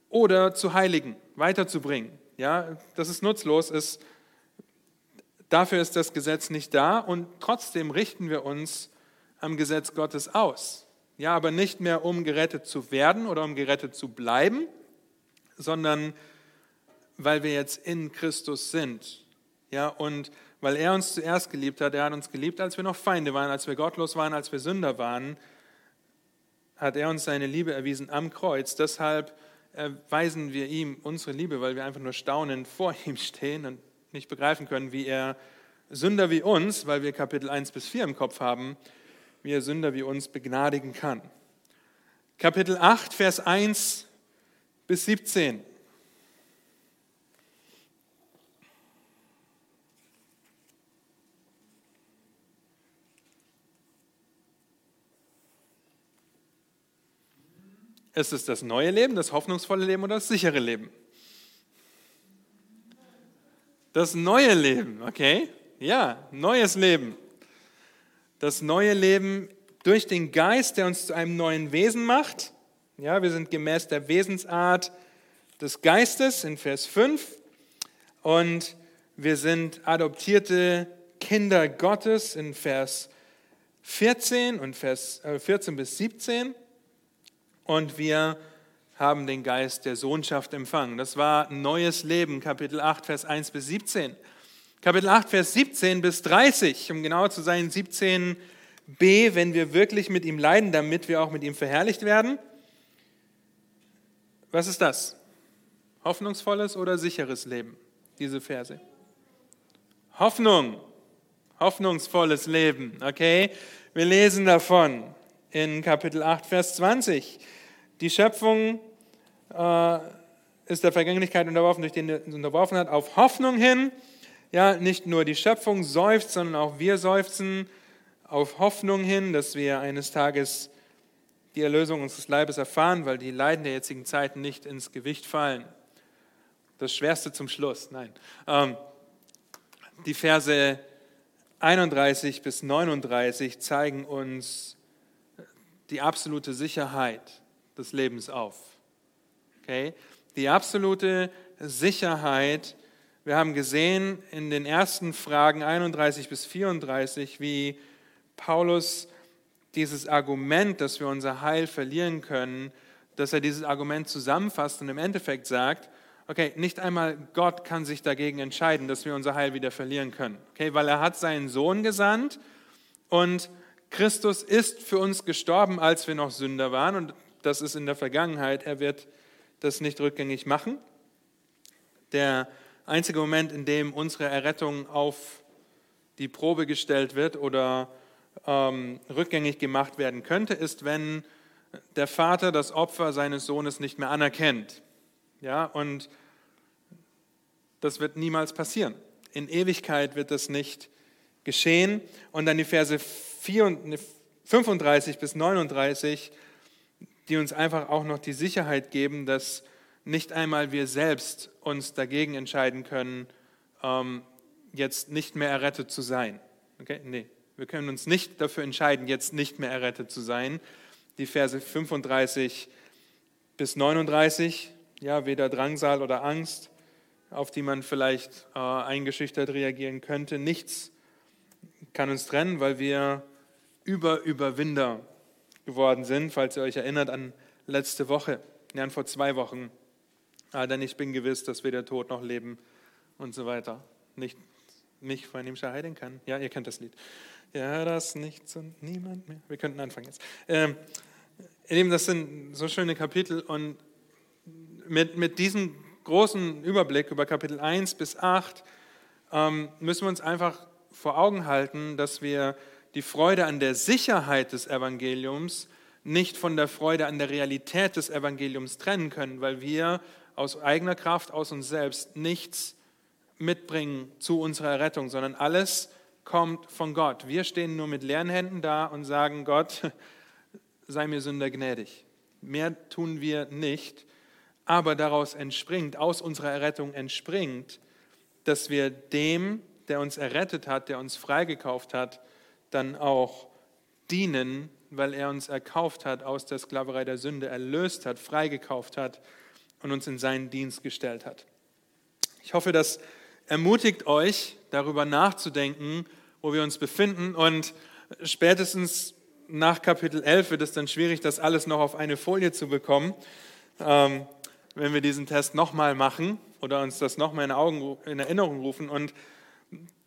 oder zu heiligen, weiterzubringen. Ja, das ist nutzlos, ist, dafür ist das Gesetz nicht da und trotzdem richten wir uns am Gesetz Gottes aus. Ja, aber nicht mehr um gerettet zu werden oder um gerettet zu bleiben, sondern weil wir jetzt in Christus sind. Ja, und weil er uns zuerst geliebt hat, er hat uns geliebt, als wir noch Feinde waren, als wir gottlos waren, als wir Sünder waren, hat er uns seine Liebe erwiesen am Kreuz. Deshalb erweisen wir ihm unsere Liebe, weil wir einfach nur staunend vor ihm stehen und nicht begreifen können, wie er Sünder wie uns, weil wir Kapitel 1 bis 4 im Kopf haben, wie er Sünder wie uns begnadigen kann. Kapitel 8, Vers 1 bis 17. Ist es das neue Leben, das hoffnungsvolle Leben oder das sichere Leben? Das neue Leben, okay? Ja, neues Leben. Das neue Leben durch den Geist, der uns zu einem neuen Wesen macht. Ja, wir sind gemäß der Wesensart des Geistes in Vers 5 und wir sind adoptierte Kinder Gottes in Vers 14 und Vers 14 äh, bis 17 und wir haben den Geist der Sohnschaft empfangen. Das war neues Leben, Kapitel 8, Vers 1 bis 17. Kapitel 8, Vers 17 bis 30, um genauer zu sein, 17b, wenn wir wirklich mit ihm leiden, damit wir auch mit ihm verherrlicht werden. Was ist das? Hoffnungsvolles oder sicheres Leben, diese Verse? Hoffnung, hoffnungsvolles Leben, okay? Wir lesen davon in Kapitel 8, Vers 20. Die Schöpfung äh, ist der Vergänglichkeit unterworfen, durch den er unterworfen hat, auf Hoffnung hin. Ja, nicht nur die Schöpfung seufzt, sondern auch wir seufzen auf Hoffnung hin, dass wir eines Tages die Erlösung unseres Leibes erfahren, weil die Leiden der jetzigen Zeiten nicht ins Gewicht fallen. Das Schwerste zum Schluss, nein. Ähm, die Verse 31 bis 39 zeigen uns die absolute Sicherheit des Lebens auf. Okay? Die absolute Sicherheit. Wir haben gesehen in den ersten Fragen 31 bis 34, wie Paulus dieses Argument, dass wir unser Heil verlieren können, dass er dieses Argument zusammenfasst und im Endeffekt sagt, okay, nicht einmal Gott kann sich dagegen entscheiden, dass wir unser Heil wieder verlieren können. Okay, weil er hat seinen Sohn gesandt und Christus ist für uns gestorben, als wir noch Sünder waren und das ist in der Vergangenheit. Er wird das nicht rückgängig machen. Der einzige Moment, in dem unsere Errettung auf die Probe gestellt wird oder ähm, rückgängig gemacht werden könnte, ist, wenn der Vater das Opfer seines Sohnes nicht mehr anerkennt. Ja, und das wird niemals passieren. In Ewigkeit wird das nicht geschehen. Und dann die Verse 35 bis 39 die uns einfach auch noch die Sicherheit geben, dass nicht einmal wir selbst uns dagegen entscheiden können, ähm, jetzt nicht mehr errettet zu sein. Okay? Nee, wir können uns nicht dafür entscheiden, jetzt nicht mehr errettet zu sein. Die Verse 35 bis 39, ja, weder Drangsal oder Angst, auf die man vielleicht äh, eingeschüchtert reagieren könnte. Nichts kann uns trennen, weil wir über Überwinder geworden sind, falls ihr euch erinnert an letzte Woche, ja, vor zwei Wochen. Ah, denn ich bin gewiss, dass weder Tod noch Leben und so weiter nicht mich von ihm scheiden kann. Ja, ihr kennt das Lied. Ja, das nichts und niemand mehr. Wir könnten anfangen jetzt. Ähm, das sind so schöne Kapitel und mit, mit diesem großen Überblick über Kapitel 1 bis 8 ähm, müssen wir uns einfach vor Augen halten, dass wir die Freude an der Sicherheit des Evangeliums nicht von der Freude an der Realität des Evangeliums trennen können, weil wir aus eigener Kraft, aus uns selbst nichts mitbringen zu unserer Rettung, sondern alles kommt von Gott. Wir stehen nur mit leeren Händen da und sagen, Gott, sei mir Sünder gnädig. Mehr tun wir nicht, aber daraus entspringt, aus unserer Errettung entspringt, dass wir dem, der uns errettet hat, der uns freigekauft hat, dann auch dienen, weil er uns erkauft hat, aus der Sklaverei der Sünde erlöst hat, freigekauft hat und uns in seinen Dienst gestellt hat. Ich hoffe, das ermutigt euch, darüber nachzudenken, wo wir uns befinden. Und spätestens nach Kapitel 11 wird es dann schwierig, das alles noch auf eine Folie zu bekommen, ähm, wenn wir diesen Test nochmal machen oder uns das nochmal in, in Erinnerung rufen. Und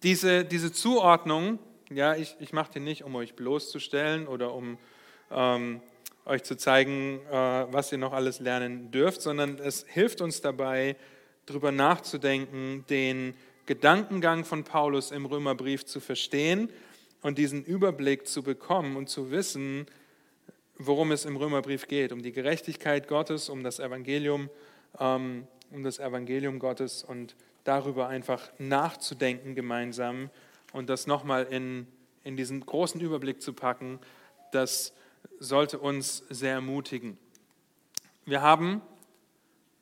diese, diese Zuordnung, ja, ich, ich mache die nicht, um euch bloßzustellen oder um ähm, euch zu zeigen, äh, was ihr noch alles lernen dürft, sondern es hilft uns dabei, darüber nachzudenken, den Gedankengang von Paulus im Römerbrief zu verstehen und diesen Überblick zu bekommen und zu wissen, worum es im Römerbrief geht, um die Gerechtigkeit Gottes, um das Evangelium, ähm, um das Evangelium Gottes und darüber einfach nachzudenken gemeinsam und das nochmal in, in diesen großen Überblick zu packen, das sollte uns sehr ermutigen. Wir haben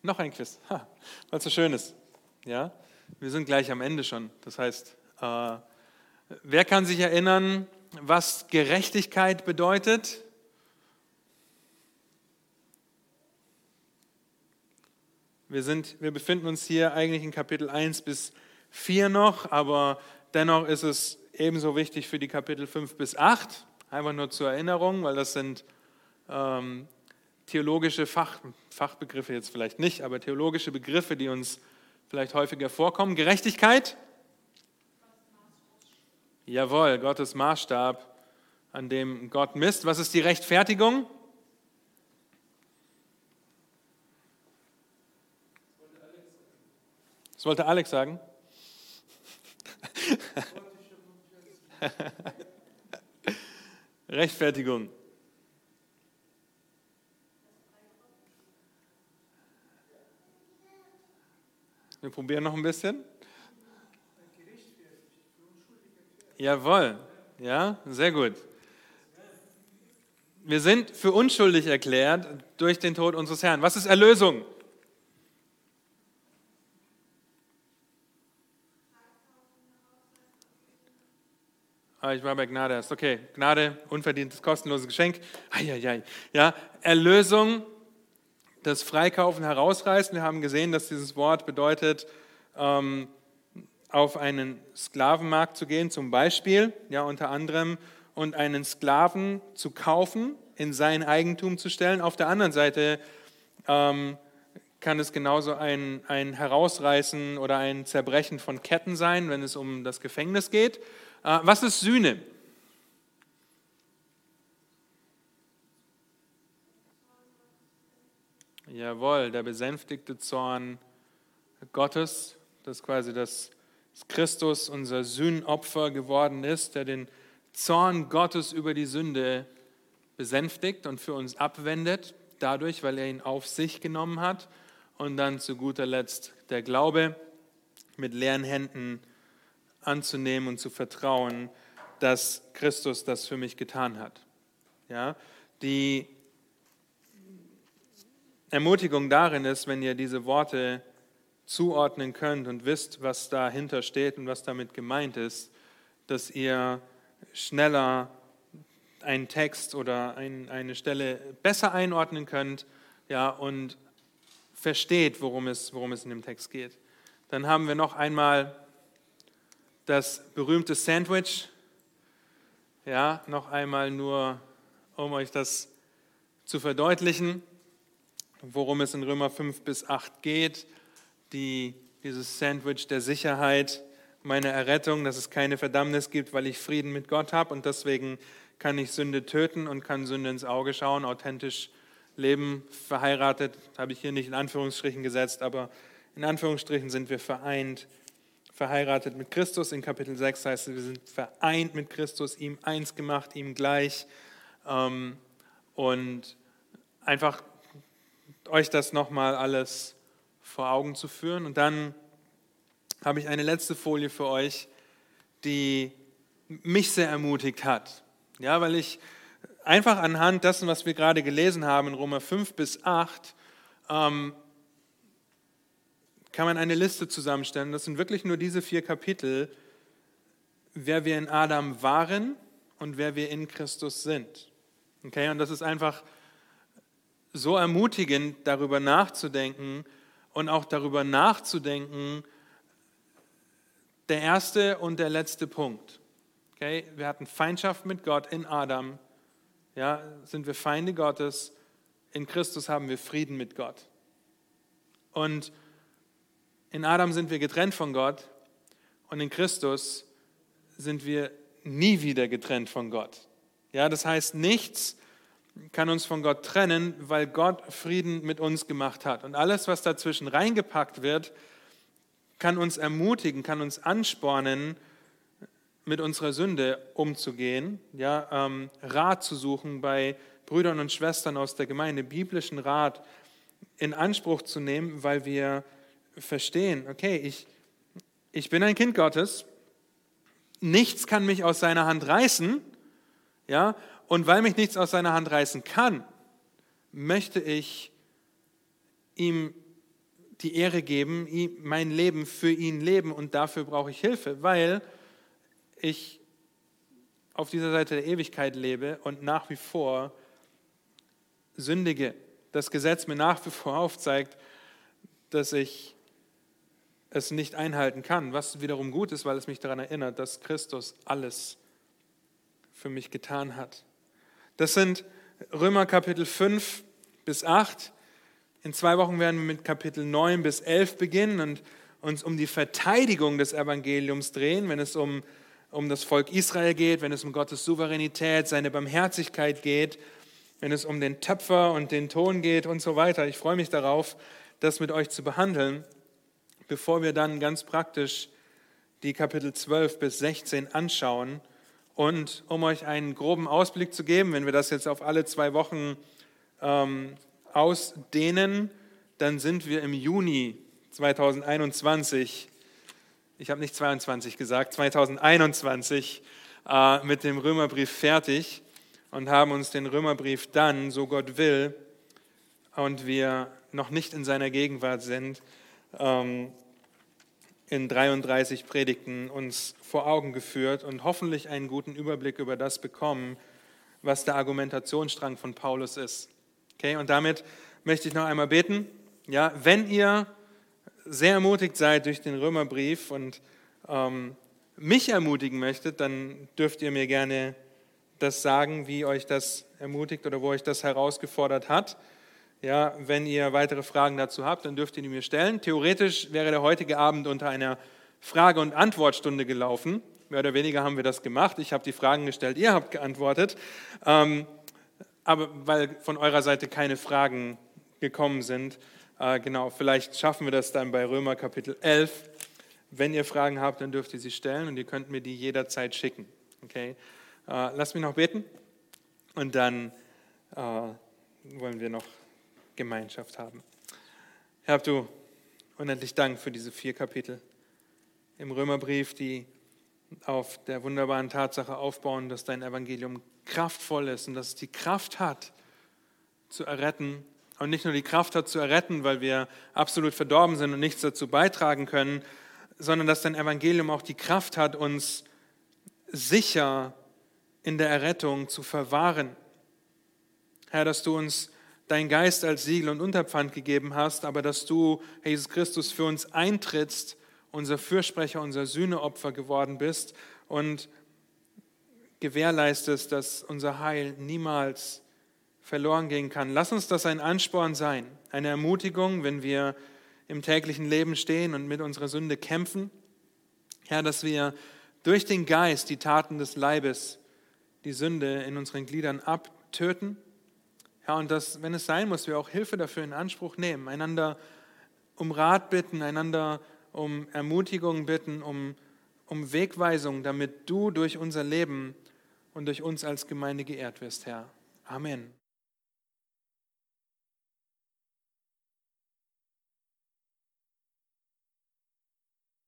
noch ein Quiz, ha, weil es so schön ist. Ja? Wir sind gleich am Ende schon. Das heißt, äh, wer kann sich erinnern, was Gerechtigkeit bedeutet? Wir, sind, wir befinden uns hier eigentlich in Kapitel 1 bis 4 noch, aber dennoch ist es ebenso wichtig für die Kapitel 5 bis 8. Einfach nur zur Erinnerung, weil das sind ähm, theologische Fach, Fachbegriffe jetzt vielleicht nicht, aber theologische Begriffe, die uns vielleicht häufiger vorkommen. Gerechtigkeit? Jawohl, Gottes Maßstab, an dem Gott misst. Was ist die Rechtfertigung? Das wollte Alex sagen. Rechtfertigung. Wir probieren noch ein bisschen. Jawohl, ja, sehr gut. Wir sind für unschuldig erklärt durch den Tod unseres Herrn. Was ist Erlösung? Ah, ich war bei Gnade erst. Okay, Gnade, unverdientes, kostenloses Geschenk. Eieiei. Ja, Erlösung das Freikaufen herausreißen. Wir haben gesehen, dass dieses Wort bedeutet, ähm, auf einen Sklavenmarkt zu gehen, zum Beispiel, ja, unter anderem, und einen Sklaven zu kaufen, in sein Eigentum zu stellen. Auf der anderen Seite ähm, kann es genauso ein, ein Herausreißen oder ein Zerbrechen von Ketten sein, wenn es um das Gefängnis geht. Äh, was ist Sühne? Jawohl, der besänftigte Zorn Gottes, das quasi das Christus unser Sühnopfer geworden ist, der den Zorn Gottes über die Sünde besänftigt und für uns abwendet, dadurch, weil er ihn auf sich genommen hat. Und dann zu guter Letzt der Glaube mit leeren Händen anzunehmen und zu vertrauen, dass Christus das für mich getan hat. Ja, die Ermutigung darin ist, wenn ihr diese Worte zuordnen könnt und wisst, was dahinter steht und was damit gemeint ist, dass ihr schneller einen Text oder ein, eine Stelle besser einordnen könnt ja, und versteht, worum es, worum es in dem Text geht. Dann haben wir noch einmal das berühmte Sandwich. Ja, noch einmal nur, um euch das zu verdeutlichen, worum es in Römer 5 bis 8 geht. Die, dieses Sandwich der Sicherheit, meine Errettung, dass es keine Verdammnis gibt, weil ich Frieden mit Gott habe und deswegen kann ich Sünde töten und kann Sünde ins Auge schauen, authentisch leben, verheiratet, habe ich hier nicht in Anführungsstrichen gesetzt, aber in Anführungsstrichen sind wir vereint, verheiratet mit Christus. In Kapitel 6 heißt es, wir sind vereint mit Christus, ihm eins gemacht, ihm gleich. Ähm, und einfach euch das nochmal alles vor Augen zu führen. Und dann habe ich eine letzte Folie für euch, die mich sehr ermutigt hat. Ja, weil ich einfach anhand dessen, was wir gerade gelesen haben in Römer 5 bis 8, ähm, kann man eine Liste zusammenstellen. Das sind wirklich nur diese vier Kapitel, wer wir in Adam waren und wer wir in Christus sind. Okay, und das ist einfach so ermutigend, darüber nachzudenken und auch darüber nachzudenken, der erste und der letzte Punkt. Okay, wir hatten Feindschaft mit Gott in Adam. Ja, sind wir Feinde Gottes. In Christus haben wir Frieden mit Gott. Und in Adam sind wir getrennt von Gott und in Christus sind wir nie wieder getrennt von Gott. Ja, das heißt, nichts kann uns von Gott trennen, weil Gott Frieden mit uns gemacht hat. Und alles, was dazwischen reingepackt wird, kann uns ermutigen, kann uns anspornen, mit unserer Sünde umzugehen, ja, ähm, Rat zu suchen bei Brüdern und Schwestern aus der Gemeinde, biblischen Rat in Anspruch zu nehmen, weil wir verstehen, okay, ich, ich bin ein Kind Gottes, nichts kann mich aus seiner Hand reißen, ja, und weil mich nichts aus seiner Hand reißen kann, möchte ich ihm die Ehre geben, mein Leben für ihn leben und dafür brauche ich Hilfe, weil ich auf dieser Seite der Ewigkeit lebe und nach wie vor sündige. Das Gesetz mir nach wie vor aufzeigt, dass ich es nicht einhalten kann, was wiederum gut ist, weil es mich daran erinnert, dass Christus alles für mich getan hat. Das sind Römer Kapitel 5 bis 8. In zwei Wochen werden wir mit Kapitel 9 bis 11 beginnen und uns um die Verteidigung des Evangeliums drehen, wenn es um um das Volk Israel geht, wenn es um Gottes Souveränität, seine Barmherzigkeit geht, wenn es um den Töpfer und den Ton geht und so weiter. Ich freue mich darauf, das mit euch zu behandeln, bevor wir dann ganz praktisch die Kapitel 12 bis 16 anschauen. Und um euch einen groben Ausblick zu geben, wenn wir das jetzt auf alle zwei Wochen ähm, ausdehnen, dann sind wir im Juni 2021 ich habe nicht 22 gesagt, 2021 äh, mit dem Römerbrief fertig und haben uns den Römerbrief dann, so Gott will, und wir noch nicht in seiner Gegenwart sind, ähm, in 33 Predigten uns vor Augen geführt und hoffentlich einen guten Überblick über das bekommen, was der Argumentationsstrang von Paulus ist. Okay, und damit möchte ich noch einmal beten. Ja, wenn ihr sehr ermutigt seid durch den Römerbrief und ähm, mich ermutigen möchtet, dann dürft ihr mir gerne das sagen, wie euch das ermutigt oder wo euch das herausgefordert hat. Ja, wenn ihr weitere Fragen dazu habt, dann dürft ihr die mir stellen. Theoretisch wäre der heutige Abend unter einer Frage- und Antwortstunde gelaufen. Mehr oder weniger haben wir das gemacht. Ich habe die Fragen gestellt, ihr habt geantwortet. Ähm, aber weil von eurer Seite keine Fragen gekommen sind, äh, genau, vielleicht schaffen wir das dann bei Römer Kapitel 11. Wenn ihr Fragen habt, dann dürft ihr sie stellen und ihr könnt mir die jederzeit schicken. Okay? Äh, lasst mich noch beten und dann äh, wollen wir noch Gemeinschaft haben. Herr, du unendlich Dank für diese vier Kapitel im Römerbrief, die auf der wunderbaren Tatsache aufbauen, dass dein Evangelium kraftvoll ist und dass es die Kraft hat, zu erretten und nicht nur die Kraft hat zu erretten, weil wir absolut verdorben sind und nichts dazu beitragen können, sondern dass dein Evangelium auch die Kraft hat, uns sicher in der Errettung zu verwahren. Herr, dass du uns dein Geist als Siegel und Unterpfand gegeben hast, aber dass du, Herr Jesus Christus, für uns eintrittst, unser Fürsprecher, unser Sühneopfer geworden bist und gewährleistest, dass unser Heil niemals verloren gehen kann. Lass uns das ein Ansporn sein, eine Ermutigung, wenn wir im täglichen Leben stehen und mit unserer Sünde kämpfen. Herr, dass wir durch den Geist die Taten des Leibes, die Sünde in unseren Gliedern abtöten. Herr, und dass, wenn es sein muss, wir auch Hilfe dafür in Anspruch nehmen, einander um Rat bitten, einander um Ermutigung bitten, um, um Wegweisung, damit du durch unser Leben und durch uns als Gemeinde geehrt wirst, Herr. Amen.